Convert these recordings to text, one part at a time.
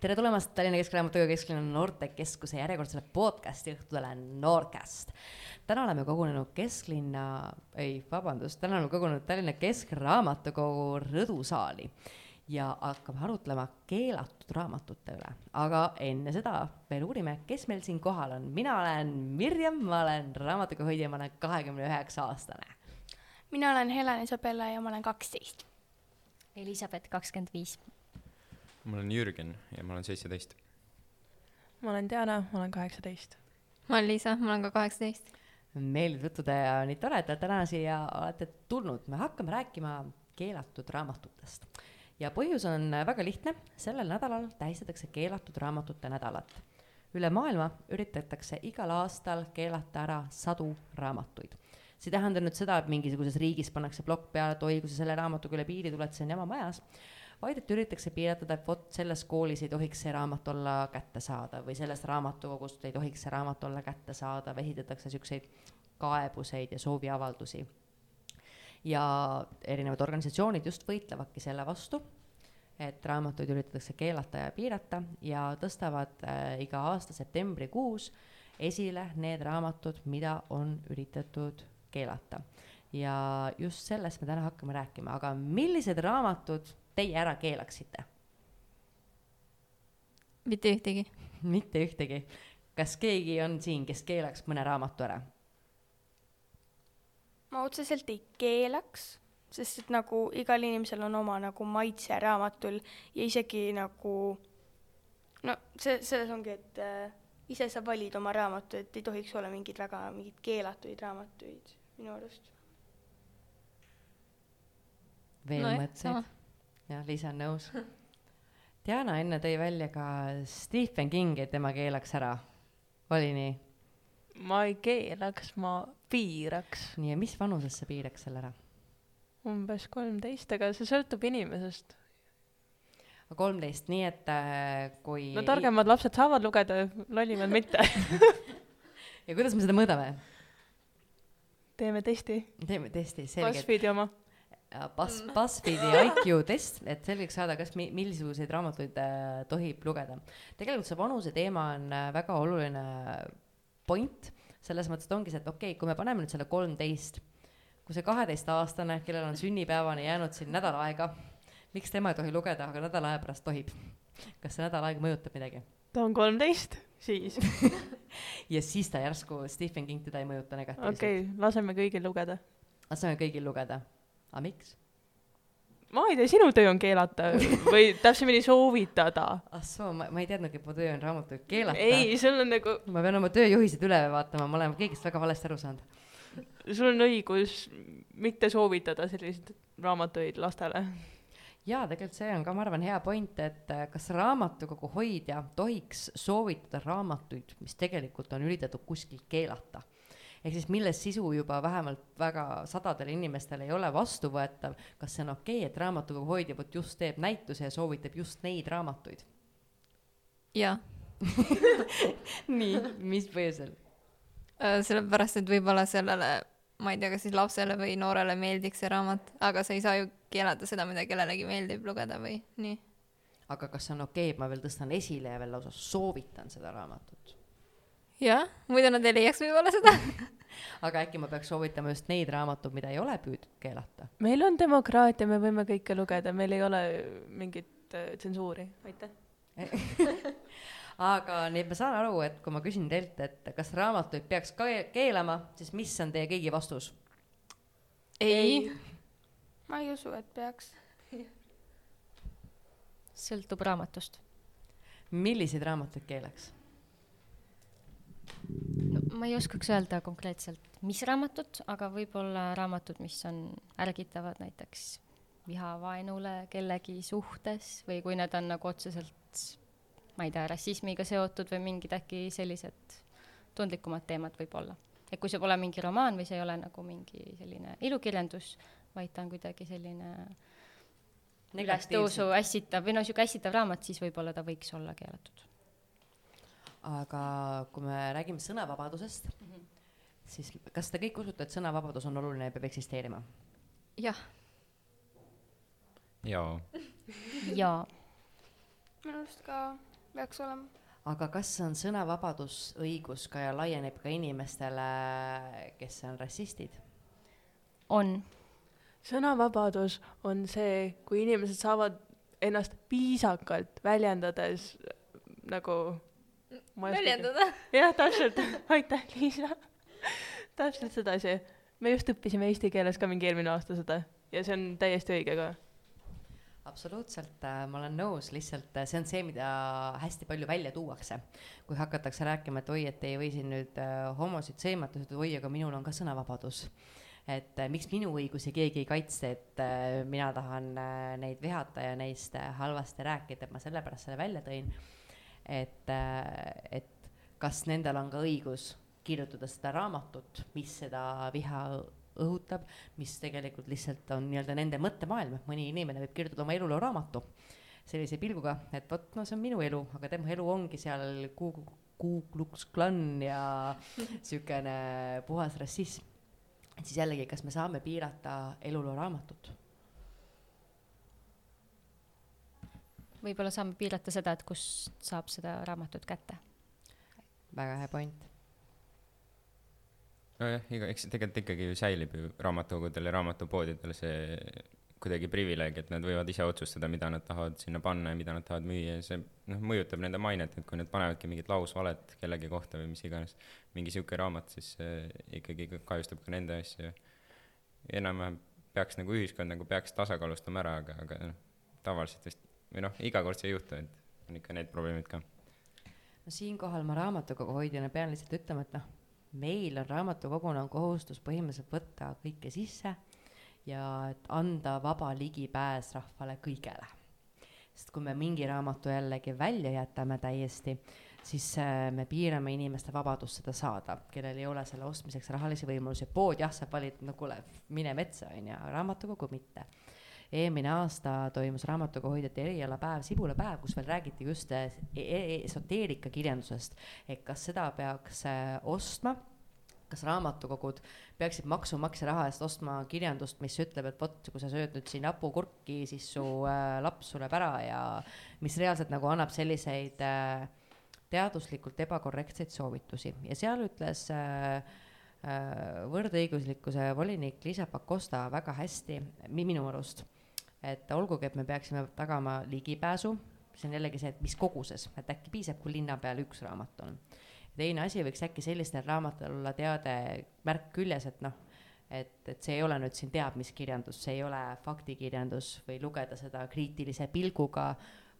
tere tulemast Tallinna Keskraamatukogu Kesklinna Noortekeskuse järjekordsele podcasti õhtule Noorcast. täna oleme kogunenud Kesklinna, ei, vabandust, täna oleme kogunenud Tallinna Keskraamatukogu rõdusaali ja hakkame arutlema keelatud raamatute üle. aga enne seda veel uurime, kes meil siin kohal on. mina olen Mirjam, ma olen raamatukogu hoidja, ma olen kahekümne üheksa aastane. mina olen Helen Isabella ja ma olen kaksteist. Elizabeth, kakskümmend viis ma olen Jürgen ja ma olen seitseteist. ma olen Diana, ma olen kaheksateist. ma olen Liisa, ma olen ka kaheksateist. meeldiv tutvuda ja nii tore, et te täna siia olete tulnud. me hakkame rääkima keelatud raamatutest. ja põhjus on väga lihtne, sellel nädalal tähistatakse keelatud raamatute nädalat. üle maailma üritatakse igal aastal keelata ära sadu raamatuid see ei tähenda nüüd seda, et mingisuguses riigis pannakse plokk peale, et oi, kui sa selle raamatuga üle piiri tuled, see on jama majas vaid et üritatakse piiratleda, et vot selles koolis ei tohiks see raamat olla kättesaadav või sellest raamatukogust ei tohiks see raamat olla kättesaadav, esitatakse siukseid kaebuseid ja sooviavaldusi. ja erinevad organisatsioonid just võitlevadki selle vastu, et raamatuid üritatakse keelata ja piirata ja tõstavad äh, iga aasta septembrikuus esile need raamatud, mida on üritatud keelata. ja just sellest me täna hakkame rääkima, aga millised raamatud teie ära keelaksite? mitte ühtegi. mitte ühtegi. kas keegi on siin, kes keelaks mõne raamatu ära? ma otseselt ei keelaks, sest et nagu igal inimesel on oma nagu maitse raamatul ja isegi nagu no see, selles ongi, et äh, ise sa valid oma raamatu, et ei tohiks olla mingeid väga mingeid keelatuid raamatuid minu arust. veel no, mõtteid? Jah, Liisa on nõus. Diana enne tõi välja ka Stephen Kingi, et tema keelaks ära. oli nii? ma ei keelaks, ma piiraks. nii, ja mis vanuses sa piiraks selle ära? umbes kolmteist, aga see sõltub inimesest. kolmteist, nii et äh, kui no targemad lapsed saavad lugeda, lollimad mitte ja kuidas me seda mõõdame? teeme testi. teeme testi, selge. BuzzFeedi oma Buzz, BuzzFeedi IQ test, et selgeks saada, kas mi-, milliseid raamatuid äh, tohib lugeda. tegelikult see vanuse teema on äh, väga oluline point, selles mõttes, et ongi see, et okei okay,, kui me paneme nüüd selle kolmteist, kui see kaheteistaastane, kellel on sünnipäevani jäänud siin nädal aega, miks tema ei tohi lugeda, aga nädala aja pärast tohib? kas see nädal aega mõjutab midagi? ta on kolmteist, siis ja siis ta järsku, Stephen King teda ei mõjuta negatiivselt. okei okay,, laseme kõigil lugeda. laseme kõigil lugeda aga miks? ma ei tea, sinu töö on keelata või täpsemini soovitada. ah soo, ma, ma ei teadnudki, et mu töö on raamatuid keelata. ei, sul on nagu. ma pean oma tööjuhised üle vaatama, ma olen kõigest väga valesti aru saanud. sul on õigus mitte soovitada selliseid raamatuid lastele. jaa, tegelikult see on ka, ma arvan, hea point, et äh, kas raamatukogu hoidja tohiks soovitada raamatuid, mis tegelikult on üritatud kuskil keelata ehk siis milles sisu juba vähemalt väga sadadele inimestele ei ole vastuvõetav, kas see on okei okay,, et raamatukogu hoidja vot just teeb näituse ja soovitab just neid raamatuid? jah nii, mis põhjusel? Äh, sellepärast, et võib-olla sellele, ma ei tea, kas siis lapsele või noorele meeldiks see raamat, aga sa ei saa ju keelata seda, mida kellelegi meeldib lugeda või nii. aga kas see on okei okay,, et ma veel tõstan esile ja veel lausa soovitan seda raamatut? Jah, muidu nad ei leiaks võib-olla seda aga äkki ma peaks soovitama just neid raamatuid, mida ei ole püüdnud keelata? meil on demokraatia, me võime kõike lugeda, meil ei ole mingit äh, tsensuuri, aitäh aga nii, et ma saan aru, et kui ma küsin teilt, et kas raamatuid peaks ka keelama, siis mis on teie kõigi vastus? ei. ma ei usu, et peaks sõltub raamatust. milliseid raamatuid keelaks? No ma ei oskaks öelda konkreetselt, mis raamatut, aga võib-olla raamatud, mis on ärgitavad näiteks vihavaenule kellegi suhtes või kui need on nagu otseselt, ma ei tea, rassismiga seotud või mingid äkki sellised tundlikumad teemad võib-olla. et kui see pole mingi romaan või see ei ole nagu mingi selline ilukirjandus, vaid ta on kuidagi selline ülestõusu ässitav või noh, niisugune ässitav raamat, siis võib-olla ta võiks olla keelatud aga kui me räägime sõnavabadusest mm, -hmm. siis kas te kõik usute, et sõnavabadus on oluline ja peab eksisteerima? jah. jaa. jaa. minu arust ka peaks olema aga kas on sõnavabadus õigus ka ja laieneb ka inimestele, kes on rassistid? on. sõnavabadus on see, kui inimesed saavad ennast viisakalt väljendades nagu väljendada. jah, täpselt, aitäh, Liisa. täpselt sedasi. me just õppisime eesti keeles ka mingi eelmine aasta seda ja see on täiesti õige ka absoluutselt, ma olen nõus, lihtsalt äh, see on see, mida hästi palju välja tuuakse. kui hakatakse rääkima, et oi, et ei või siin nüüd äh, homosid sõimata, siis oi, aga minul on ka sõnavabadus. et miks minu õigusi keegi ei kaitse, et mina tahan neid vihata ja neist halvasti rääkida, et ma sellepärast selle välja tõin. Et, et kas nendel on ka õigus kirjutada seda raamatut, mis seda viha õhutab, mis tegelikult lihtsalt on nii-öelda nende mõttemaailm, et mõni inimene võib kirjutada oma eluloo raamatu sellise pilguga, et vot, no see on minu elu, aga tema elu ongi seal Ku-, Ku Klux Klan ja niisugune puhas rassism. et siis jällegi, kas me saame piirata eluloo raamatut? Võib-olla saame piirata seda, et kust saab seda raamatut kätte. väga hea point nojah, iga, eks tegelikult ikkagi ju säilib ju raamatukogudel ja raamatupoodidel see kuidagi privileeg, et nad võivad ise otsustada, mida nad tahavad sinna panna ja mida nad tahavad müüa ja see noh, mõjutab nende mainet, et kui nad panevadki mingit lausvalet kellegi kohta või mis iganes, mingi sihuke raamat, siis see ikkagi kahjustab ka nende asju. enam-vähem peaks nagu ühiskond nagu peaks tasakaalustama ära, aga, aga noh, tavaliselt vist või noh, iga kord see ei juhtu, et on ikka need probleemid ka. no siinkohal ma raamatukogu hoidjana pean lihtsalt ütlema, et noh meil on raamatukoguna on kohustus põhimõtteliselt võtta kõike sisse ja et anda vaba ligipääs rahvale kõigele. sest kui me mingi raamatu jällegi välja jätame täiesti, siis äh, me piirame inimeste vabadust seda saada, kellel ei ole selle ostmiseks rahalisi võimalusi. pood jah, saab valida, no kuule, mine metsa, on ju, raamatukogu mitte eelmine aasta toimus raamatukogu hoidjate erialapäev, sibulapäev, kus veel räägiti just e-, e-, esoteerika kirjandusest, et kas seda peaks äh, ostma? Kas raamatukogud peaksid maksumaksja raha eest ostma kirjandust, mis ütleb, et vot, kui sa sööd nüüd siin hapukurki, siis su äh, laps sureb ära ja mis reaalselt nagu annab selliseid äh, teaduslikult ebakorrektseid soovitusi. Ja seal ütles äh, äh, võrdõiguslikkuse volinik Liisa Pakosta väga hästi, minu arust et olgugi, et me peaksime tagama ligipääsu, see on jällegi see, et mis koguses, et äkki piisab, kui linna peal üks raamat on. teine asi võiks äkki sellistel raamatutel olla teade, märk küljes, et noh, et, et see ei ole nüüd siin teab mis kirjandus, see ei ole faktikirjandus või lugeda seda kriitilise pilguga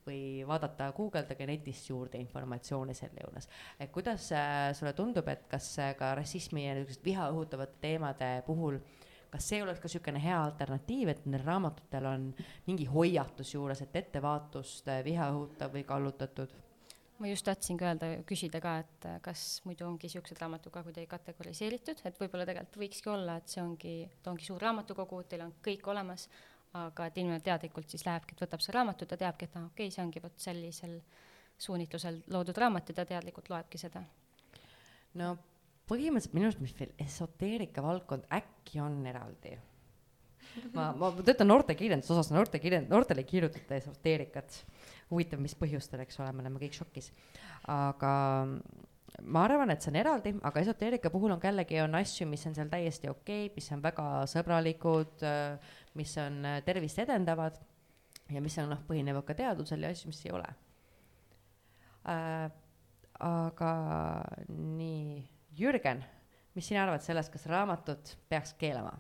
või vaadata, guugeldage netist juurde informatsiooni selle juures. et kuidas äh, sulle tundub, et kas äh, ka rassismi ja niisuguste viha õhutavate teemade puhul äh, kas see oleks ka niisugune hea alternatiiv, et nendel raamatutel on mingi hoiatus juures, et ettevaatust, eh, viha õhutav või kallutatud? ma just tahtsingi öelda, küsida ka, et eh, kas muidu ongi niisugused raamatud ka kuidagi kategoriseeritud, et võib-olla tegelikult võikski olla, et see ongi, ta ongi suur raamatukogu, teil on kõik olemas, aga et inimene teadlikult siis lähebki, et võtab selle raamatu, ta teabki, et aa ah,, okei okay,, see ongi vot sellisel suunitlusel loodud raamat ja ta teadlikult loebki seda. no põhimõtteliselt minu arust, mis veel esoteerika valdkond äkki on eraldi. ma, ma töötan noortekirjanduse osas, noortekirjand-, noortele ei kirjutata esoteerikat. huvitav, mis põhjustel, eks ole, me oleme kõik šokis. aga ma arvan, et see on eraldi, aga esoteerika puhul on ka jällegi on asju, mis on seal täiesti okei okay,, mis on väga sõbralikud, mis on tervist edendavad ja mis on noh, põhinevad ka teadusel ja asju, mis ei ole äh,. aga nii Jürgen, mis sina arvad sellest, kas raamatut peaks keelama?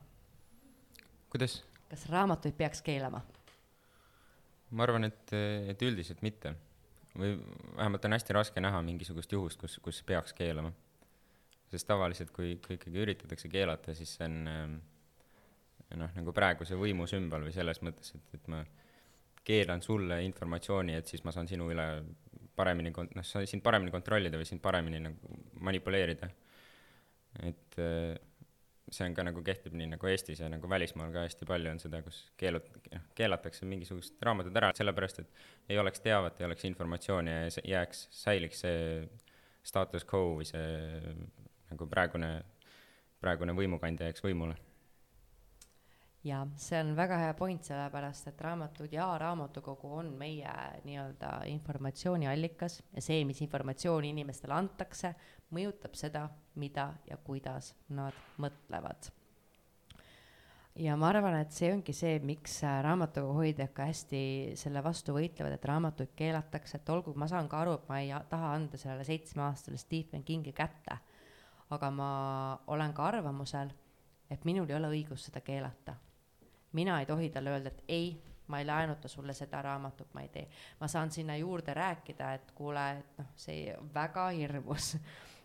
kuidas? kas raamatuid peaks keelama? ma arvan, et, et üldiselt mitte. või vähemalt on hästi raske näha mingisugust juhust, kus, kus peaks keelama. sest tavaliselt, kui, kui ikkagi üritatakse keelata, siis see on ähm, noh, nagu praeguse võimu sümbol või selles mõttes, et, et ma keelan sulle informatsiooni, et siis ma saan sinu üle paremini kon-, noh, saan sind paremini kontrollida või sind paremini nagu manipuleerida et äh, see on ka nagu kehtib nii nagu Eestis ja nagu välismaal ka hästi palju on seda, kus keelut-, noh, keelatakse mingisugused raamatud ära, sellepärast et ei oleks teavet, ei oleks informatsiooni ja jääks, säiliks see status quo või see nagu praegune, praegune võimukandja jääks võimule. Ja see on väga hea point, sellepärast et raamatud ja raamatukogu on meie nii-öelda informatsiooniallikas ja see, mis informatsiooni inimestele antakse, mõjutab seda, mida ja kuidas nad mõtlevad. ja ma arvan, et see ongi see, miks raamatukogu hoidjad ka hästi selle vastu võitlevad, et raamatuid keelatakse, et olgu, ma saan ka aru, et ma ei taha anda sellele seitsmeaastasele Stephen Kingi kätte, aga ma olen ka arvamusel, et minul ei ole õigust seda keelata mina ei tohi talle öelda, et ei, ma ei laenuta sulle seda raamatut, ma ei tee. ma saan sinna juurde rääkida, et kuule, et noh, see väga hirmus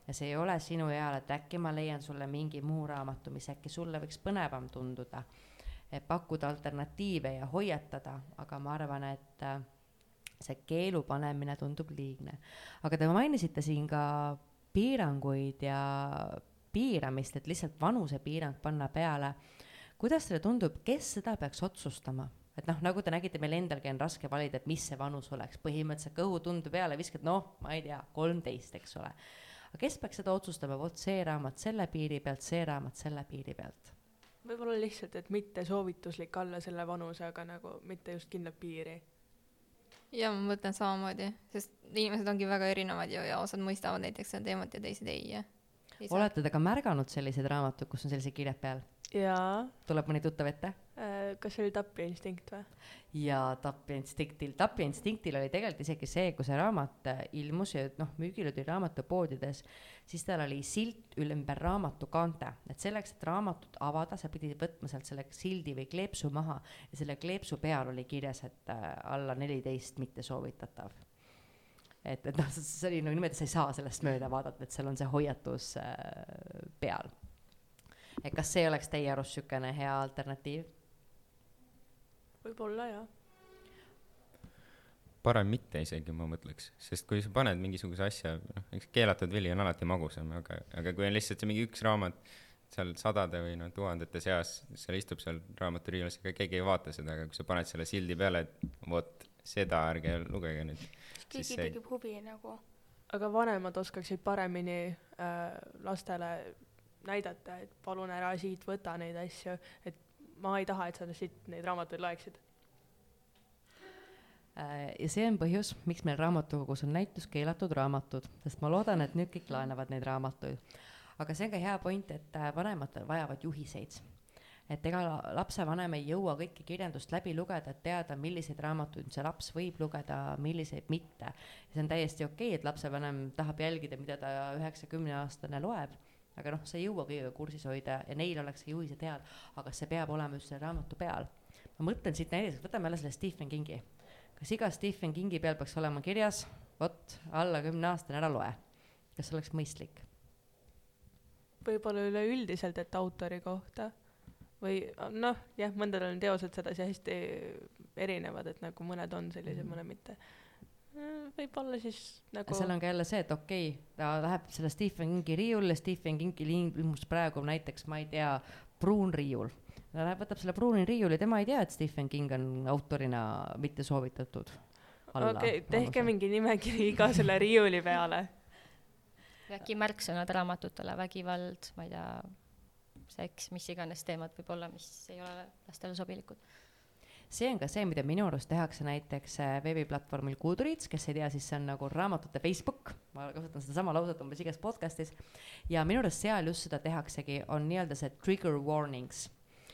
ja see ei ole sinu eale, et äkki ma leian sulle mingi muu raamatu, mis äkki sulle võiks põnevam tunduda. pakkuda alternatiive ja hoiatada, aga ma arvan, et äh, see keelu panemine tundub liigne. aga te mainisite siin ka piiranguid ja piiramist, et lihtsalt vanusepiirang panna peale kuidas teile tundub, kes seda peaks otsustama? et noh, nagu te nägite, meil endalgi on raske valida, et mis see vanus oleks, põhimõtteliselt kõhutunde peale viskad, noh, ma ei tea, kolmteist, eks ole. aga kes peaks seda otsustama, vot see raamat selle piiri pealt, see raamat selle piiri pealt? võib-olla lihtsalt, et mitte soovituslik alla selle vanuse, aga nagu mitte just kindlat piiri. ja ma mõtlen samamoodi, sest inimesed ongi väga erinevad ju ja osad mõistavad näiteks seda teemat ja teised ei. Olete te ka märganud selliseid raamatuid, kus on sellised kirjad peal? jaa. tuleb mõni tuttav ette? Äh, kas see oli Tapja instinkt või? jaa, Tapja instinktil, Tapja instinktil oli tegelikult isegi see, kui see raamat äh, ilmus ja noh, müügile tuli raamatupoodides, siis tal oli silt ümber raamatu kaante, et selleks, et raamatut avada, sa pidid võtma sealt selle sildi või kleepsu maha ja selle kleepsu peal oli kirjas, et äh, alla neliteist mitte soovitatav et, et noh, see oli nagu niimoodi, sa ei saa sellest mööda vaadata, et seal on see hoiatus äh, peal et kas see oleks teie arust niisugune hea alternatiiv? võib-olla jah. parem mitte isegi, ma mõtleks, sest kui sa paned mingisuguse asja, noh, eks keelatud vili on alati magusam, aga, aga kui on lihtsalt see mingi üks raamat seal sadade või noh, tuhandete seas, seal istub seal raamaturiiulis, ega keegi ei vaata seda, aga kui sa paned selle sildi peale, et vot seda ärge lugege nüüd. Keegi tekib huvi nagu. aga vanemad oskaksid paremini äh, lastele näidata, et palun ära siit võta neid asju, et ma ei taha, et sa siit neid raamatuid loeksid. Äh, ja see on põhjus, miks meil raamatukogus on näitus keelatud raamatud, sest ma loodan, et nüüd kõik laenavad neid raamatuid. aga see on ka hea point, et äh, vanemad vajavad juhiseid et ega lapsevanem ei jõua kõike kirjandust läbi lugeda, et teada, milliseid raamatuid see laps võib lugeda, milliseid mitte. see on täiesti okei okay,, et lapsevanem tahab jälgida, mida ta üheksa-kümneaastane loeb aga noh, sa ei jõua kõigega kursis hoida ja neil oleks juhised head, aga see peab olema just selle raamatu peal. ma mõtlen siit näiteks, võtame jälle selle Stephen Kingi. kas iga Stephen Kingi peal peaks olema kirjas, vot, alla kümne aastane, ära loe. kas see oleks mõistlik? võib-olla üleüldiselt, et autori kohta või noh, jah, mõndadel on teosed sedasi hästi erinevad, et nagu mõned on sellised mm, -hmm. mõned mitte Äh, võib-olla siis nagu. seal on ka jälle see, et okei okay,, ta läheb selle Stephen Kingi riiulile, Stephen Kingi ilmus praegu näiteks, ma ei tea, pruun riiul. ta läheb, võtab selle pruuni riiuli, tema ei tea, et Stephen King on autorina mitte soovitatud. okei okay,, tehke mingi nimekiri iga selle riiuli peale. äkki märksõnad raamatutele, vägivald, ma ei tea, seks, mis iganes teemad võib olla, mis ei ole lastele sobilikud. See on ka see, mida minu arust tehakse näiteks äh, veebiplatvormil Goodreads, kes ei tea, siis see on nagu raamatute Facebook, ma kasutan sedasama lauset umbes igas podcast'is, ja minu arust seal just seda tehaksegi, on nii-öelda see trigger warnings.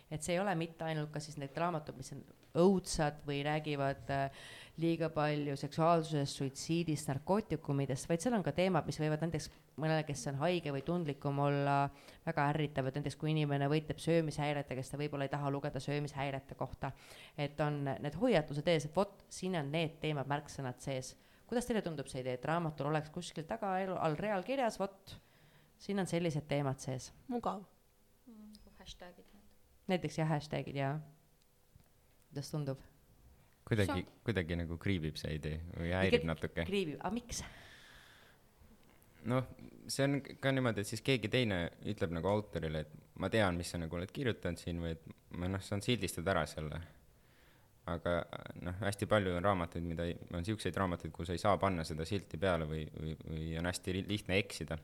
et see ei ole mitte ainult ka siis need raamatud, mis on õudsad või räägivad äh, liiga palju seksuaalsusest, suitsiidist, narkootikumidest, vaid seal on ka teemad, mis võivad näiteks mõnele, kes on haige või tundlikum olla, väga ärritavad, näiteks kui inimene võitleb söömishäiretega, siis ta võib-olla ei taha lugeda söömishäirete kohta. et on need hoiatused ees, et vot, siin on need teemad, märksõnad sees. kuidas teile tundub see idee, et raamatul oleks kuskil taga all real kirjas, vot, siin on sellised teemad sees? mugav mm,. hashtag'id. näiteks jah, hashtag'id jaa. Kuidas tundub? kuidagi, kuidagi nagu kriibib see idee või häirib natuke. kriibib, aga miks? noh, see on ka niimoodi, et siis keegi teine ütleb nagu autorile, et ma tean, mis sa nagu oled kirjutanud siin või et ma noh, saan sildistada ära selle. aga noh, hästi palju on raamatuid, mida, on siukseid raamatuid, kus ei saa panna seda silti peale või, või, või on hästi lihtne eksida.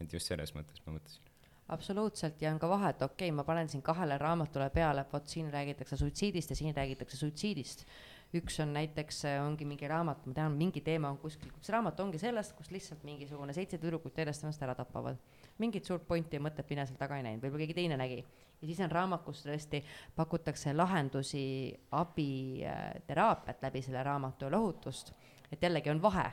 et just selles mõttes ma mõtlesin absoluutselt ja on ka vahet, okei okay,, ma panen siin kahele raamatule peale, et vot siin räägitakse suitsiidist ja siin räägitakse suitsiidist. üks on näiteks, ongi mingi raamat, ma tean, mingi teema on kuskil, üks raamat ongi sellest, kus lihtsalt mingisugune seitse tüdrukut järjest ennast ära tapavad. mingit suurt pointi ja mõtet mina seal taga ei näinud, võib-olla keegi teine nägi. ja siis on raamat, kus tõesti pakutakse lahendusi, abi, teraapiat läbi selle raamatu ja lohutust. et jällegi on vahe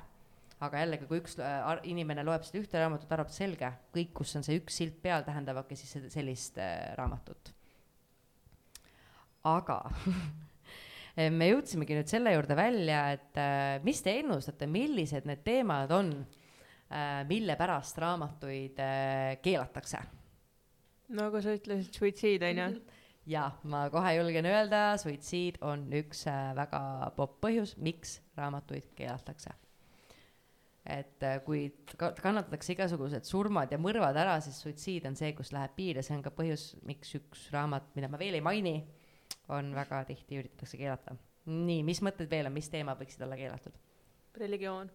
aga jällegi, kui üks äh, inimene loeb seda ühte raamatut, arvab selge, kõik, kus on see üks silt peal, tähendavadki siis sellist äh, raamatut. aga me jõudsimegi nüüd selle juurde välja, et äh, mis te ennustate, millised need teemad on mille pärast raamatuid keelatakse? no aga sa ütlesid suitsiid onju. ja ma kohe julgen öelda, suitsiid on üks väga popp põhjus, miks raamatuid keelatakse. Et äh, kui ka- kannatatakse igasugused surmad ja mõrvad ära, siis suitsiid on see, kus läheb piir ja see on ka põhjus, miks üks raamat, mida ma veel ei maini, on väga tihti üritatakse keelata. nii, mis mõtted veel on, mis teemad võiksid olla keelatud? religioon.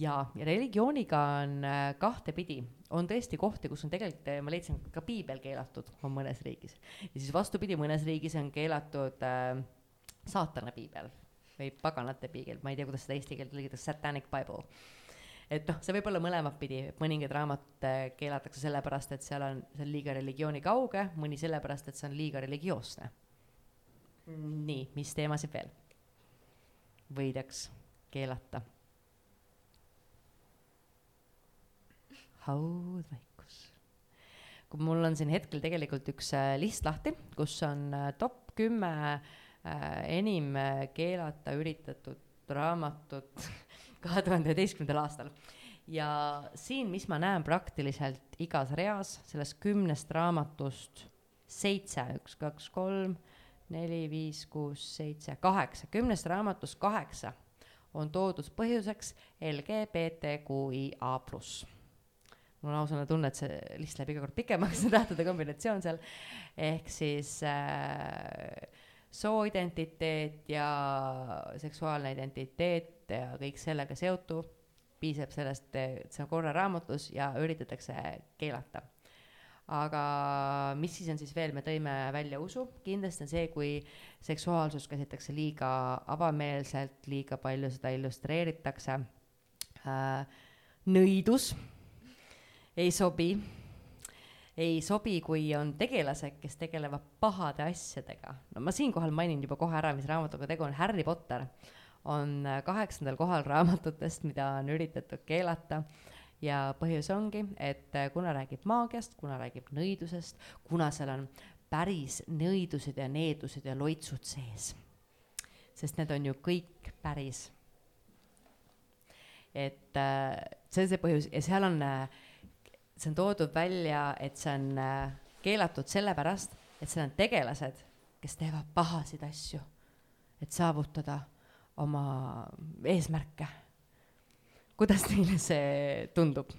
ja, ja religiooniga on äh, kahtepidi, on tõesti kohti, kus on tegelikult, äh, ma leidsin ka piibel keelatud, on mõnes riigis. ja siis vastupidi, mõnes riigis on keelatud äh, saatana piibel või paganate piibel, ma ei tea, kuidas seda eesti keelde tõlgitakse, satanic bible. et noh, see võib olla mõlemat pidi, mõningaid raamatuid äh, keelatakse sellepärast, et seal on, see on liiga religiooni kauge, mõni sellepärast, et see on liiga religioosne. nii, mis teemasid veel võidaks keelata? haudvaikus. kui mul on siin hetkel tegelikult üks äh, list lahti, kus on äh, top kümme äh, enim äh, keelata üritatud raamatut kahe tuhande üheteistkümnendal aastal. ja siin, mis ma näen praktiliselt igas reas, sellest kümnest raamatust seitse, üks, kaks, kolm, neli, viis, kuus, seitse, kaheksa, kümnest raamatust kaheksa on toodud põhjuseks LGBTQIA pluss mul on ausalt tunne, et see list läheb iga kord pikemaks, see tähtede kombinatsioon seal, ehk siis äh, sooidentiteet ja seksuaalne identiteet ja kõik sellega seotu, piisab sellest, et see on korra raamatus ja üritatakse keelata. aga mis siis on siis veel, me tõime välja usu, kindlasti on see, kui seksuaalsust käsitletakse liiga avameelselt, liiga palju seda illustreeritakse äh,, nõidus ei sobi. Ei sobi, kui on tegelased, kes tegelevad pahade asjadega. no ma siinkohal mainin juba kohe ära, mis raamatuga tegu on, Harry Potter on äh, kaheksandal kohal raamatutest, mida on üritatud keelata ja põhjus ongi, et äh, kuna räägib maagiast, kuna räägib nõidusest, kuna seal on päris nõidused ja needused ja loitsud sees. sest need on ju kõik päris. et äh, see on see põhjus ja seal on äh, see on toodud välja, et see on äh, keelatud sellepärast, et seal on tegelased, kes teevad pahasid asju, et saavutada oma eesmärke. kuidas teile see tundub?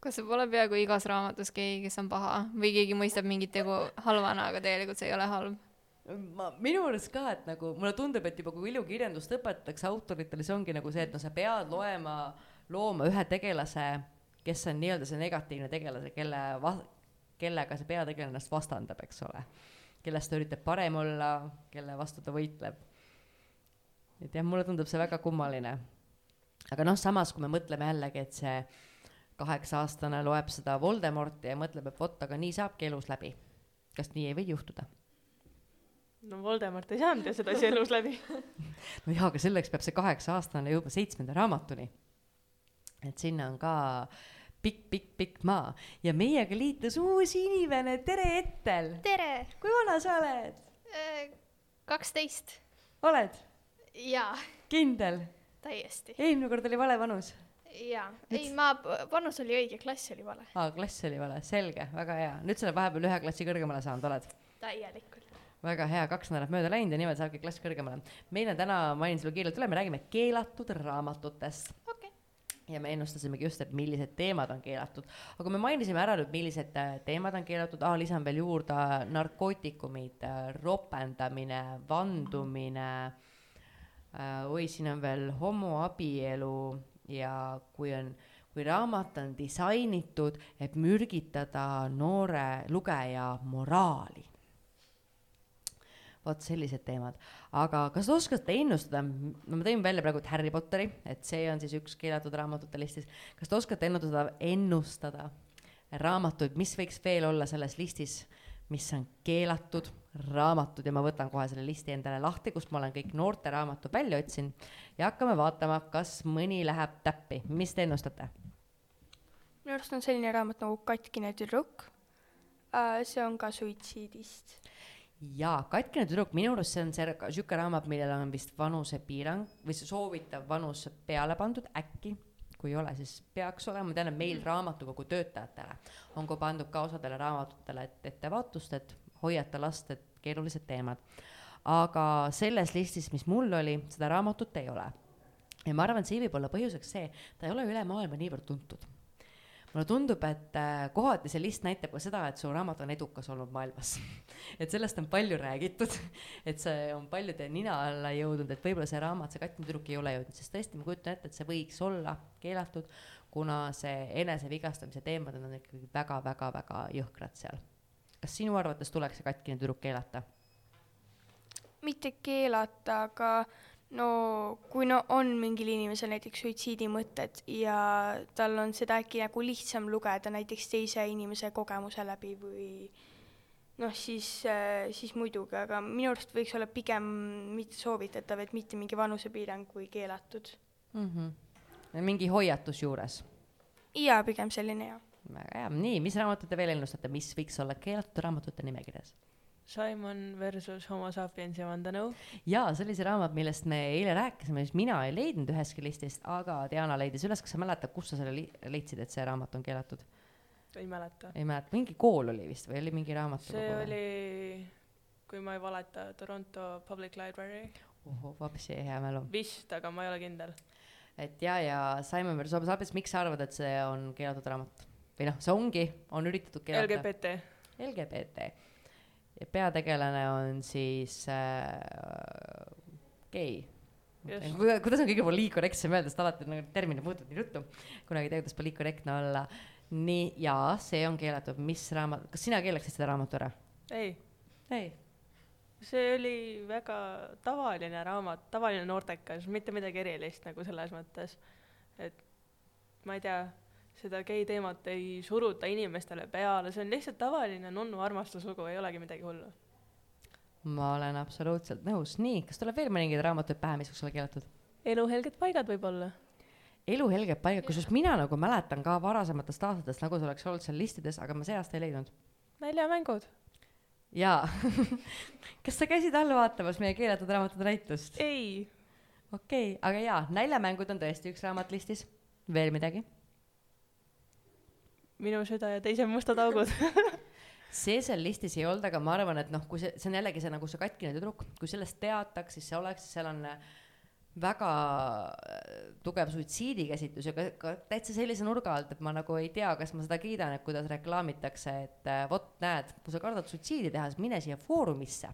kas see pole peaaegu igas raamatus keegi, kes on paha või keegi mõistab mingit tegu halvana, aga tegelikult see ei ole halb? ma, minu arust ka, et nagu mulle tundub, et juba kui ilukirjandust õpetatakse autoritele, see ongi nagu see, et no sa pead loema, looma ühe tegelase kes on nii-öelda see negatiivne tegelase, kelle va-, kellega see peategelane ennast vastandab, eks ole. kellest ta üritab parem olla, kelle vastu ta võitleb. et jah, mulle tundub see väga kummaline. aga noh, samas kui me mõtleme jällegi, et see kaheksa-aastane loeb seda Voldemorti ja mõtleb, et vot, aga nii saabki elus läbi. kas nii ei või juhtuda? no Voldemort ei saanud ju sedasi elus läbi no jaa, aga selleks peab see kaheksa-aastane jõudma seitsmenda raamatuni. et sinna on ka pikk-pikk-pikk maa ja meiega liitus uus inimene, tere Ettel! tere! kui vana sa oled? kaksteist. oled jaa, kindel? täiesti. eelmine kord oli vale vanus. jaa, ei ma, vanus oli õige, klass oli vale. aa, klass oli vale, selge, väga hea. nüüd sa oled vahepeal ühe klassi kõrgemale saanud, oled? täielikult. väga hea, kaks nädalat mööda läinud ja niimoodi saabki klass kõrgemale. meil on täna, mainin sulle kiirelt üle, me räägime keelatud raamatutest. Ja me ennustasimegi just, et millised teemad on keelatud. aga me mainisime ära nüüd, millised äh, teemad on keelatud ah,, lisan veel juurde äh, narkootikumid, ropendamine, vandumine äh,, oi, siin on veel homoabielu ja kui on, kui raamat on disainitud, et mürgitada noore lugeja moraali. Vot sellised teemad, aga kas te oskate ennustada, no ma tõin välja praegu Harry Potteri, et see on siis üks keelatud raamatute listis, kas te oskate ennustada, ennustada raamatuid, mis võiks veel olla selles listis, mis on keelatud raamatud ja ma võtan kohe selle listi endale lahti, kust ma olen kõik noorteraamatud välja otsinud ja hakkame vaatama, kas mõni läheb täppi, mis te ennustate? minu arust on selline raamat nagu Katkine tüdruk. see on ka suitsiidist. Jaa, Katkine tüdruk, minu arust see on see sihuke raamat, millel on vist vanusepiirang või see soovitav vanus peale pandud, äkki kui ei ole, siis peaks olema, et meil raamatukogu töötajatele on ka pandud ka osadele raamatutele et ettevaatust, et hoiata last, et keerulised teemad. aga selles listis, mis mul oli, seda raamatut ei ole. ja ma arvan, et see võib olla põhjuseks see, ta ei ole üle maailma niivõrd tuntud mulle tundub, et äh, kohati see list näitab ka seda, et su raamat on edukas olnud maailmas et sellest on palju räägitud, et see on paljude nina alla jõudnud, et võib-olla see raamat, see Kattne tüdruk ei ole jõudnud, sest tõesti, ma kujutan ette, et see võiks olla keelatud, kuna see enesevigastamise teemad on ikkagi väga-väga-väga jõhkrad seal. kas sinu arvates tuleks see katkine tüdruk keelata? mitte keelata, aga no kui no on mingil inimesel näiteks suitsiidimõtted ja tal on seda äkki nagu lihtsam lugeda näiteks teise inimese kogemuse läbi või noh, siis, siis muidugi, aga minu arust võiks olla pigem mitte soovitatav, et mitte mingi vanusepiirang või keelatud mm. -hmm. mingi hoiatus juures? jaa, pigem selline jah. väga hea, nii, mis raamatut te veel ennustate, mis võiks olla keelatud raamatute nimekirjas? Simon versus Homo sapiens ja vandenõu. jaa, see oli see raamat, millest me eile rääkisime, mis mina ei leidnud ühestki listist, aga Diana leidis üles, kas sa mäletad, kust sa selle li-, leidsid, et see raamat on keelatud? ei mäleta. ei mäleta, mingi kool oli vist või oli mingi raamatukogu? see oli, kui ma ei valeta, Toronto Public Library. ohoh, vapsi hea mälu. vist, aga ma ei ole kindel. et ja, ja Simon versus Homo sapiens, miks sa arvad, et see on keelatud raamat? või noh, see ongi, on üritatud keelata. LGBT. LGBT ja peategelane on siis äh, gei. kuidas on kõige poliitkorrektsem öelda, sest alati nagu terminid muutuvad nii ruttu. kunagi tegudes poliitkorrektne olla. nii, jaa, see on keelatud, mis raamat, kas sina keelaksid seda raamatu ära? ei. ei? see oli väga tavaline raamat, tavaline noortekas, mitte midagi erilist nagu selles mõttes, et ma ei tea seda gei teemat ei suruta inimestele peale, see on lihtsalt tavaline nunnu armastuslugu, ei olegi midagi hullu. ma olen absoluutselt nõus, nii, kas tuleb veel mõningaid raamatuid pähe, mis võiks olla keelatud? eluhelged paigad võib-olla. eluhelged paigad, kusjuures mina nagu mäletan ka varasematest aastatest, nagu see oleks olnud seal listides, aga ma see aasta ei leidnud. naljamängud. jaa kas sa käisid all vaatamas meie keelatud raamatute näitust? ei. okei okay,, aga jaa, naljamängud on tõesti üks raamat listis. veel midagi? Minu süda ja teised mustad augud. See seal listis ei olnud, aga ma arvan, et noh, kui see, see on jällegi see nagu see katkine tüdruk, kui sellest teataks, siis see oleks, seal on äh, väga äh, tugev suitsiidikäsitlus ja ka, ka täitsa sellise nurga alt, et ma nagu ei tea, kas ma seda kiidan, et kuidas reklaamitakse, et äh, vot näed, kui sa kardad suitsiidi teha, siis mine siia Foorumisse,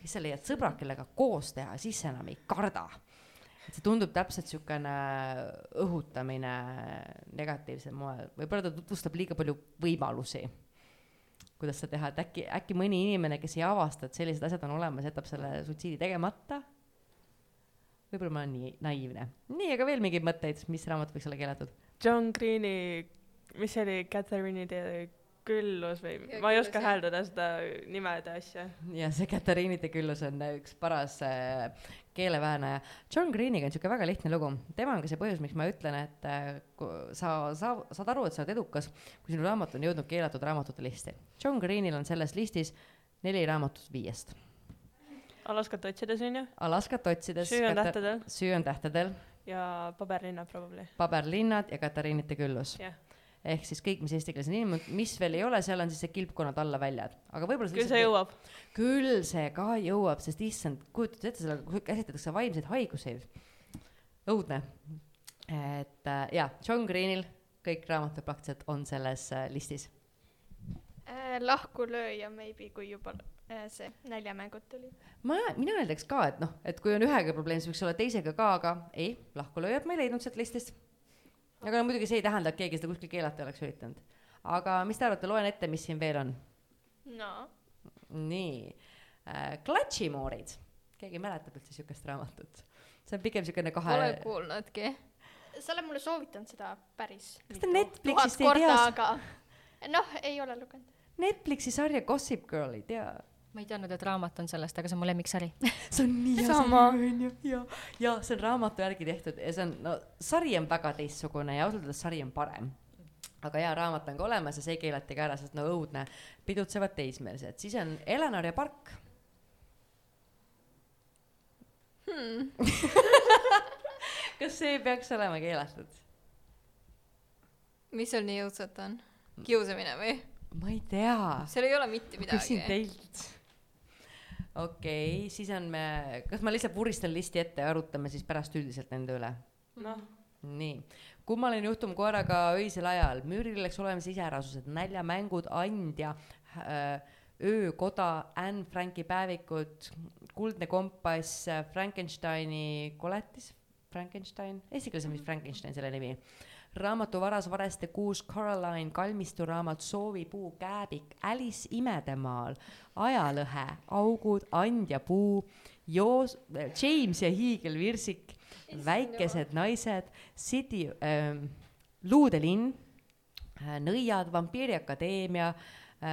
siis sa leiad sõbra, kellega koos teha, siis sa enam ei karda et see tundub täpselt niisugune õhutamine negatiivsel moel, võib-olla ta tutvustab liiga palju võimalusi, kuidas seda teha, et äkki, äkki mõni inimene, kes ei avasta, et sellised asjad on olemas, jätab selle suitsiidi tegemata. võib-olla ma olen nii naiivne. nii, aga veel mingeid mõtteid, mis raamat võiks olla keelatud? John Green'i, mis see oli, Catherine'i küllus või ja, ma ei oska hääldada seda nimede asja. ja see Katariinide küllus on üks paras äh, keeleväänaja. John Greeniga on niisugune väga lihtne lugu, tema on ka see põhjus, miks ma ütlen, et äh, sa, sa saad aru, et sa oled edukas, kui sinu raamat on jõudnud keelatud raamatute listi. John Greenil on selles listis neli raamatut viiest. Alaskat otsides on ju? Alaskat otsides. süü on tähtedel. süü on tähtedel. ja paberlinnad probably. paberlinnad ja Katariinide küllus. jah ehk siis kõik, mis eesti keeles on ilmunud, mis veel ei ole, seal on siis see kilpkonnad alla väljad, aga võib-olla küll see jõuab. küll see ka jõuab, sest issand, kujutad ette, sellega käsitletakse vaimseid haigusi. õudne. et äh, jaa, John Greenil kõik raamatud praktiliselt on selles äh, listis äh,. lahkulööja maybe, kui juba äh, see näljamängud tuli. ma, mina ütleks ka, et noh, et kui on ühega probleem, siis võiks olla teisega ka, aga ei, lahkulööjat ma ei leidnud sealt listist aga no muidugi see ei tähenda, et keegi seda kuskil keelata oleks üritanud. aga mis te arvate, loen ette, mis siin veel on. no nii äh,, klatšimoorid, keegi mäletab üldse siukest raamatut? see on pigem siukene kahe Pole kuulnudki. sa oled mulle soovitanud seda päris Kas te Netflixist ei tea noh, ei ole lugenud. Netflixi sarja Gossip Girl, ei tea? Ma ei teadnud, et raamat on sellest, aga see on mu lemmiksari. see on nii hea Sama. sari, onju, ja, ja see on raamatu järgi tehtud ja see on, no sari on väga teistsugune ja ausalt öeldes sari on parem. aga jaa, raamat on ka olemas ja see keelati ka ära, sest no õudne, pidutsevad teismelised, siis on Eleanor ja Park Hmm. kas see peaks olema keelatud? mis sul nii õudset on? kiusamine või? ma ei tea. seal ei ole mitte ma küsin midagi. teilt. Okei okay,, siis on me, kas ma lihtsalt vuristan listi ette ja arutame siis pärast üldiselt nende üle? noh, nii, kummaline juhtum koeraga öisel ajal, müürileks olemas iseärasused, näljamängud, andja äh,, öökoda, Anne Franki päevikud, kuldne kompass, Frankensteini koletis, Frankenstein, eesti keeles on vist Frankenstein selle nimi. Raamatu Varas vareste kuus, Caroline kalmistu raamat Soovipuu, Kääbik, Alice imedemaal, ajalõhe, augud, andjapuu, Joos-, James ja hiigelvirsik, väikesed naised, City ähm,, luudelinn, nõiad, vampiiriakadeemia,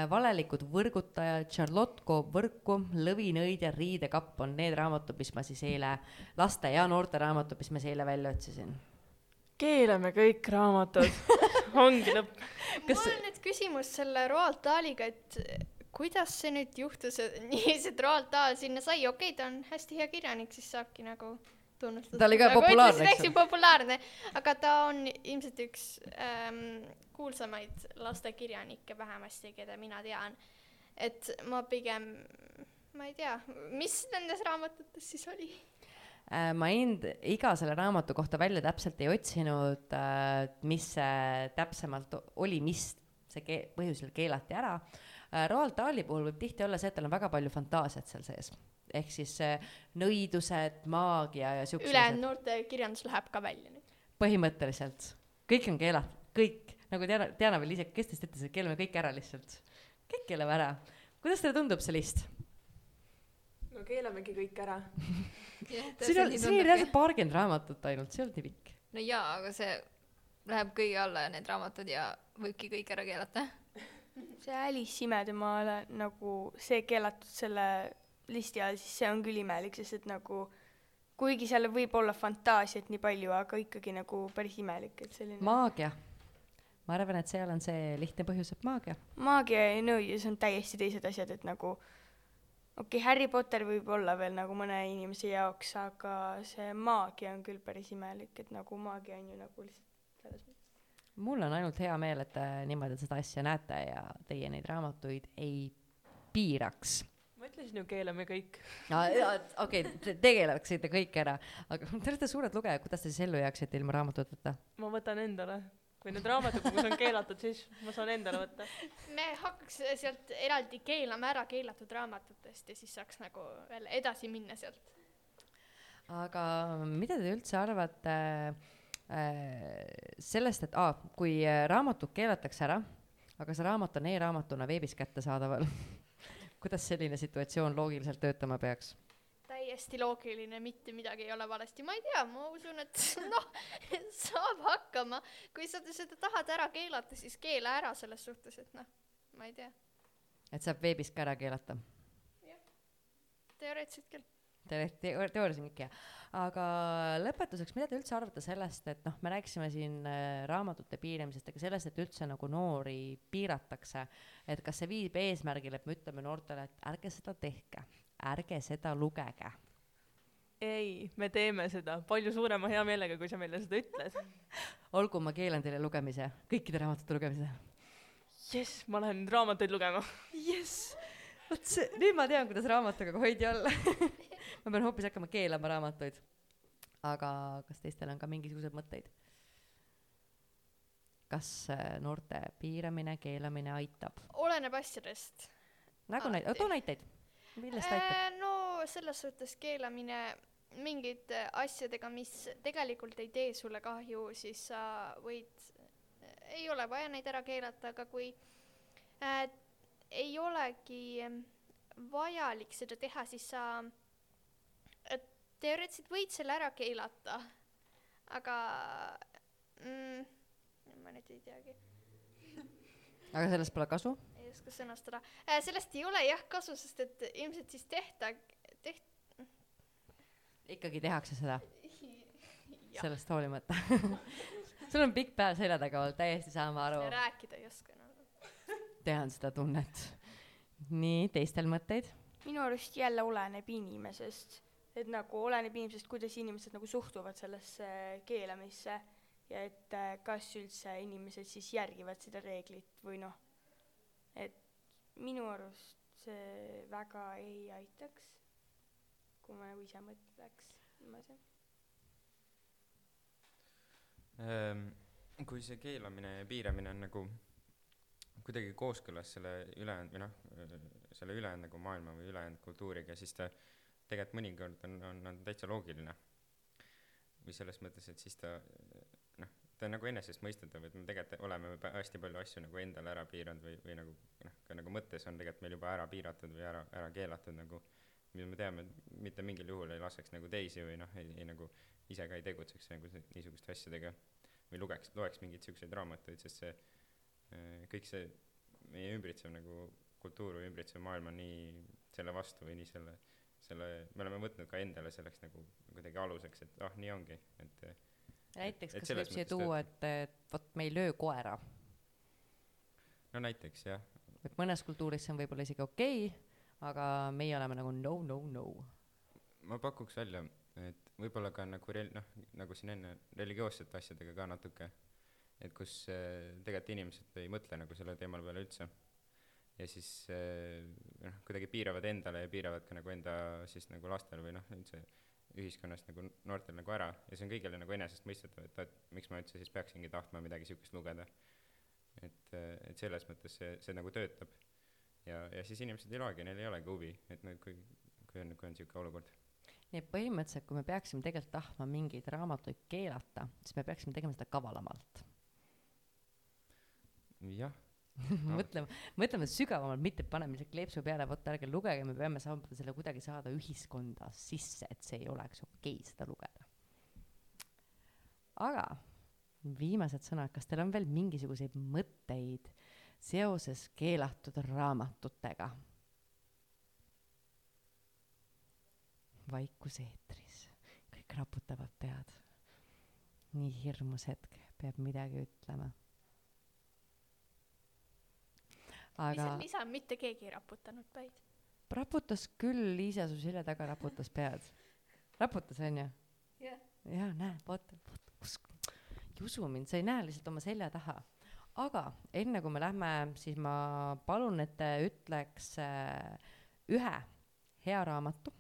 valelikud võrgutajad, Charlotte koob võrku, lõvinõidja, riidekapp on need raamatud, mis ma siis eile, laste ja noorte raamatud, mis ma siis eile välja otsisin. Keelame kõik raamatud, ongi lõpp. mul on nüüd küsimus selle Roald Dahliga, et kuidas see nüüd juhtus, et niiviisi, et Roald Dahl sinna sai, okei okay,, ta on hästi hea kirjanik, siis saabki nagu tunnustatud. Ta oli ka populaarne, eks eks ju, populaarne, aga ta on ilmselt üks ähm, kuulsamaid lastekirjanikke vähemasti, keda mina tean. et ma pigem, ma ei tea, mis nendes raamatutes siis oli? Äh, ma end iga selle raamatu kohta välja täpselt ei otsinud, mis see täpsemalt oli, mis see ke-, põhjusel keelati ära. Roald Dahli puhul võib tihti olla see, et tal on väga palju fantaasiat seal sees. ehk siis äh, nõidused, maagia ja siuksed ülejäänud noortekirjandus läheb ka välja nüüd. põhimõtteliselt, kõik on keelatud, kõik, nagu Diana, Diana veel ise, kes teist ütles, et keelame kõik ära lihtsalt. kõik keelame ära. kuidas teile tundub see list? No keelamegi kõik ära. siin oli, siin oli reaalselt paarkümmend raamatut ainult, see ei olnud nii pikk. no jaa, aga see läheb kõige alla, need raamatud ja võibki kõik ära keelata. see Alice imedemaale nagu see keelatud selle listi all, siis see on küll imelik, sest et nagu kuigi seal võib olla fantaasiat nii palju, aga ikkagi nagu päris imelik, et selline Ma... maagia. ma arvan, et seal on see lihtne põhjus, et maagia. maagia ja nõudlus on täiesti teised asjad, et nagu okei okay,, Harry Potter võib olla veel nagu mõne inimese jaoks, aga see maagia on küll päris imelik, et nagu maagia on ju nagu lihtsalt selles mõttes. mul on ainult hea meel, et te niimoodi seda asja näete ja teie neid raamatuid ei piiraks. ma ütlesin ju, keelame kõik. okei, te tegeleksite kõik ära, aga te olete suured lugejad, kuidas te siis ellu jääksite ilma raamatuteta? ma võtan endale. Kui need raamatukogus on keelatud, siis ma saan endale võtta. me hakkaks sealt eraldi keelama ära keelatud raamatutest ja siis saaks nagu veel edasi minna sealt. aga mida te üldse arvate äh, sellest, et aa, kui äh, raamatud keelatakse ära, aga see raamat on e-raamatuna veebis kättesaadaval, kuidas selline situatsioon loogiliselt töötama peaks? Täiesti loogiline, mitte midagi ei ole valesti, ma ei tea, ma usun, et noh, saab hakkama. kui sa seda tahad ära keelata, siis keela ära selles suhtes, et noh, ma ei tea, et saab veebis ka ära keelata? teoreetiliselt küll. Te- teo- teoorias on kõik hea. aga lõpetuseks, mida te üldse arvate sellest, et noh, me rääkisime siin äh, raamatute piiramisest, aga sellest, et üldse nagu noori piiratakse, et kas see viib eesmärgile, et me ütleme noortele, et ärge seda tehke, ärge seda lugege. ei, me teeme seda palju suurema heameelega, kui sa meile seda ütled. olgu, ma keelan teile lugemise, kõikide raamatute lugemise. jess, ma lähen nüüd raamatuid lugema. jess, vot see, nüüd ma tean, kuidas raamatuga hoidi olla. ma pean hoopis hakkama keelama raamatuid. aga kas teistel on ka mingisuguseid mõtteid? kas äh, noorte piiramine, keelamine aitab? oleneb asjadest. nagu näit-, too näiteid. Millest aitab? Äh, no selles suhtes keelamine mingite asjadega, mis tegelikult ei tee sulle kahju, siis sa võid, ei ole vaja neid ära keelata, aga kui äh, ei olegi vajalik seda teha, siis sa et teoreetiliselt võid selle ära keelata, aga mm, ma nüüd ei teagi, aga sellest pole kasu? ei oska sõnastada äh,. sellest ei ole jah kasu, sest et ilmselt siis tehta, teht-, ikkagi tehakse seda, sellest hoolimata. sul on pikk päev selja taga olnud, täiesti saame aru, rääkida ei oska enam. tean seda tunnet. nii, teistel mõtteid? minu arust jälle oleneb inimesest, et nagu oleneb inimesest, kuidas inimesed nagu suhtuvad sellesse keelamisse ja et äh, kas üldse inimesed siis järgivad seda reeglit või noh, et minu arust see väga ei aitaks, kui ma nagu ise mõtleks niimoodi. Ehm, kui see keelamine ja piiramine on nagu kuidagi kooskõlas selle ülejäänud või noh, selle ülejäänud nagu maailma või ülejäänud kultuuriga, siis ta tegelikult mõnikord on, on, on täitsa loogiline. või selles mõttes, et siis ta ta on nagu enesestmõistetav, et me tegelikult oleme hästi palju asju nagu endale ära piiranud või, või nagu noh, ka nagu mõttes on tegelikult meil juba ära piiratud või ära, ära keelatud nagu mida me teame, et mitte mingil juhul ei laseks nagu teisi või noh, ei, ei nagu ise ka ei tegutseks nagu niisuguste asjadega või lugeks, loeks mingeid siukseid raamatuid, sest see äh, kõik see meie ümbritsev nagu kultuur või ümbritsev maailm on nii selle vastu või nii selle, selle, me oleme võtnud ka endale selleks nagu kuidagi aluseks, et ah, nii ongi, et näiteks, kas võib siia tuua, et, et vot me ei löö koera, no näiteks jah, et mõnes kultuuris see on võib-olla isegi okei okay,, aga meie oleme nagu no, no, no. ma pakuks välja, et võib-olla ka nagu rel-, noh, nagu siin enne religioossete asjadega ka natuke, et kus äh, tegelikult inimesed ei mõtle nagu selle teema peale üldse. ja siis äh, noh, kuidagi piiravad endale ja piiravad ka nagu enda siis nagu lastel või noh, üldse ühiskonnast nagu noortel nagu ära ja see on kõigile nagu enesestmõistetav, et, et miks ma üldse siis peaksingi tahtma midagi sihukest lugeda. et, et selles mõttes see, see nagu töötab. ja, ja siis inimesed ei loegi, neil ei olegi huvi, et nüüd kui, kui on, kui on sihuke olukord nii et põhimõtteliselt, kui me peaksime tegelikult tahtma mingeid raamatuid keelata, siis me peaksime tegema seda kavalamalt. jah, mõtleme, mõtleme sügavamalt, mitte paneme lihtsalt kleepsu peale, vot ärge lugege, me peame saama selle kuidagi saada ühiskonda sisse, et see ei oleks okei okay, seda lugeda. aga viimased sõnad, kas teil on veel mingisuguseid mõtteid seoses keelatud raamatutega? vaikus eetris, kõik raputavad pead. nii hirmus hetk, peab midagi ütlema. Aga lisa, mitte keegi ei raputanud päid. raputas küll, Liisa su selja taga raputas pead. raputas, onju? jah. jaa, näe, vot, vot, kus, ei usu mind, sa ei näe lihtsalt oma selja taha. aga enne kui me lähme, siis ma palun, et te ütleks äh, ühe hea raamatu,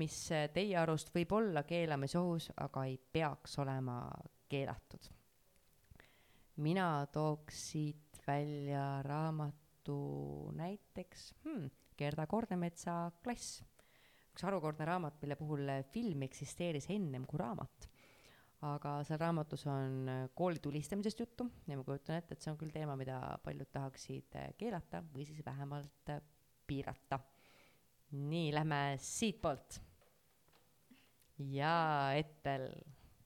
mis äh, teie arust võib olla keelamisohus, aga ei peaks olema keelatud. mina tooks siit välja raamatu näiteks hmm, Gerda Kornemetsa Klass üks harukordne raamat, mille puhul film eksisteeris ennem kui raamat. aga seal raamatus on kooli tulistamisest juttu ja ma kujutan ette, et see on küll teema, mida paljud tahaksid keelata või siis vähemalt äh, piirata. nii, lähme siitpoolt. ja Ettel,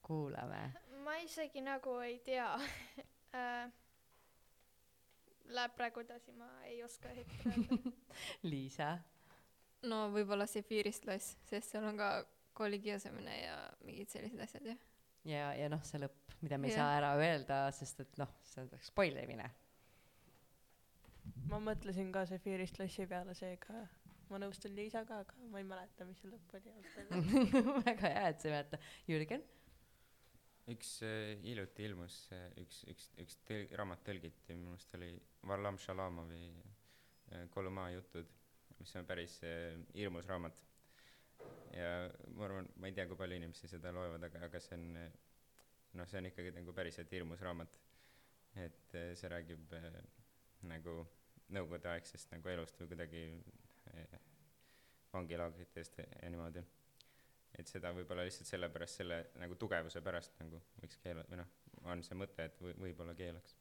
kuulame. ma isegi nagu ei tea äh,. Läheb praegu edasi, ma ei oska hetkel öelda. Liisa, no võib-olla see Fiirist loss, sest seal on ka koolikiusamine ja mingid sellised asjad ju. ja, ja noh, see lõpp, mida me ei Jah. saa ära öelda, sest et noh, see oleks spoilerimine. ma mõtlesin ka Zefiirist lossi peale, seega ma nõustun Liisaga, aga ma ei mäleta, mis see lõpp oli väga hea, et sa ei mäleta. Jürgen? Üks äh, hiljuti ilmus äh, üks, üks, üks tõl-, raamat tõlgiti, minu meelest oli Varlam Shalamovi äh, Kolumaa jutud, mis on päris hirmus raamat. ja ma arvan, ma ei tea, kui palju inimesi seda loevad, aga, aga see on noh, see on ikkagi nagu päriselt hirmus raamat. et see räägib nagu nõukogudeaegsest nagu elust või kuidagi vangilaagritest ja niimoodi. Et seda võib-olla lihtsalt sellepärast, selle nagu tugevuse pärast nagu võiks keelata, või noh, on see mõte, et või, võib-olla keelaks.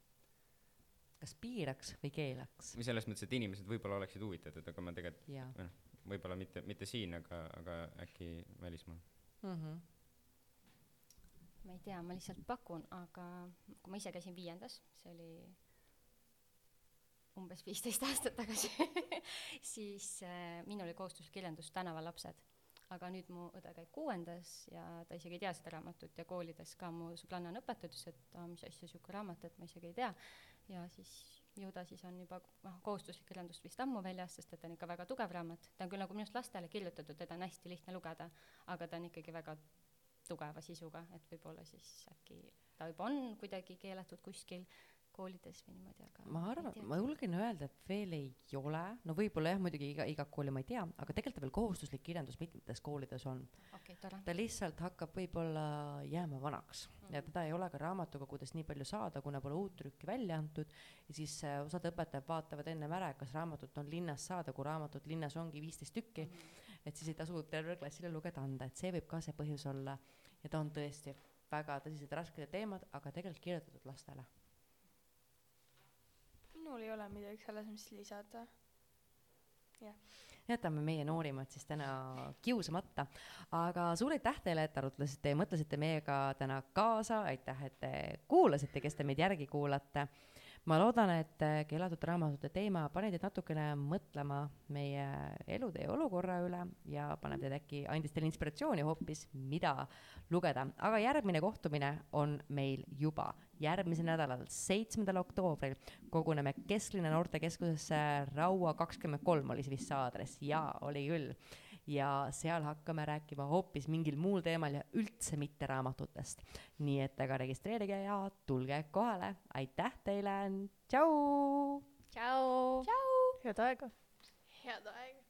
kas piiraks või keelaks? või selles mõttes, et inimesed võib-olla oleksid huvitatud, aga ma tegelikult, jaa või noh, võib-olla mitte, mitte siin, aga, aga äkki välismaal. mm. -hmm. ma ei tea, ma lihtsalt pakun, aga kui ma ise käisin viiendas, see oli umbes viisteist aastat tagasi siis äh, minul oli kohustuslik kirjandus Tänavalapsed. Aga nüüd mu õde käib kuuendas ja ta isegi ei tea seda raamatut ja koolides ka mu sõbranna on õpetatud, ütles, et aa, mis asja sihuke raamat, et ma isegi ei tea. ja siis ju ta siis on juba noh, kohustuslik kirjandust vist ammu väljas, sest et ta on ikka väga tugev raamat, ta on küll nagu minu arust lastele kirjutatud, teda on hästi lihtne lugeda, aga ta on ikkagi väga tugeva sisuga, et võib-olla siis äkki ta juba on kuidagi keelatud kuskil koolides või niimoodi, aga ma arvan, ma julgen öelda, et veel ei ole, no võib-olla jah, muidugi iga, iga kooli ma ei tea, aga tegelikult veel kohustuslik kirjandus mitmetes koolides on. okay,, ta lihtsalt hakkab võib-olla jääma vanaks. Mm -hmm. ja teda ei ole ka raamatukogudes nii palju saada, kuna pole uut trükki välja antud. Ja siis äh, osad õpetajad vaatavad ennem ära, kas raamatut on linnas saada, kui raamatut linnas ongi viisteist tükki. Mm, -hmm. et siis ei tasu tervele klassile lugeda anda, et see võib ka see põhjus olla. Ja ta on tõesti väga tõsised rasked teemad, aga tegelikult kirjutatud lastele minul ei ole midagi selles mõttes lisada. jah. jätame meie noorimad siis täna kiusamata, aga suur aitäh teile, et arutlesite ja mõtlesite meiega täna kaasa, aitäh, et te kuulasite, kes te meid järgi kuulate ma loodan, et keelatud raamatute teema pani teid natukene mõtlema meie elutee olukorra üle ja paneb teid äkki, andis teile inspiratsiooni hoopis, mida lugeda. aga järgmine kohtumine on meil juba. Järgmisel nädalal, seitsmendal oktoobril koguneme Kesklinna noortekeskusesse Raua kakskümmend kolm oli see vist see aadress, jaa, oli küll ja seal hakkame rääkima hoopis mingil muul teemal ja üldse mitte raamatutest. nii et aga registreerige ja tulge kohale, aitäh teile, tšau! tšau! head aega! head aega!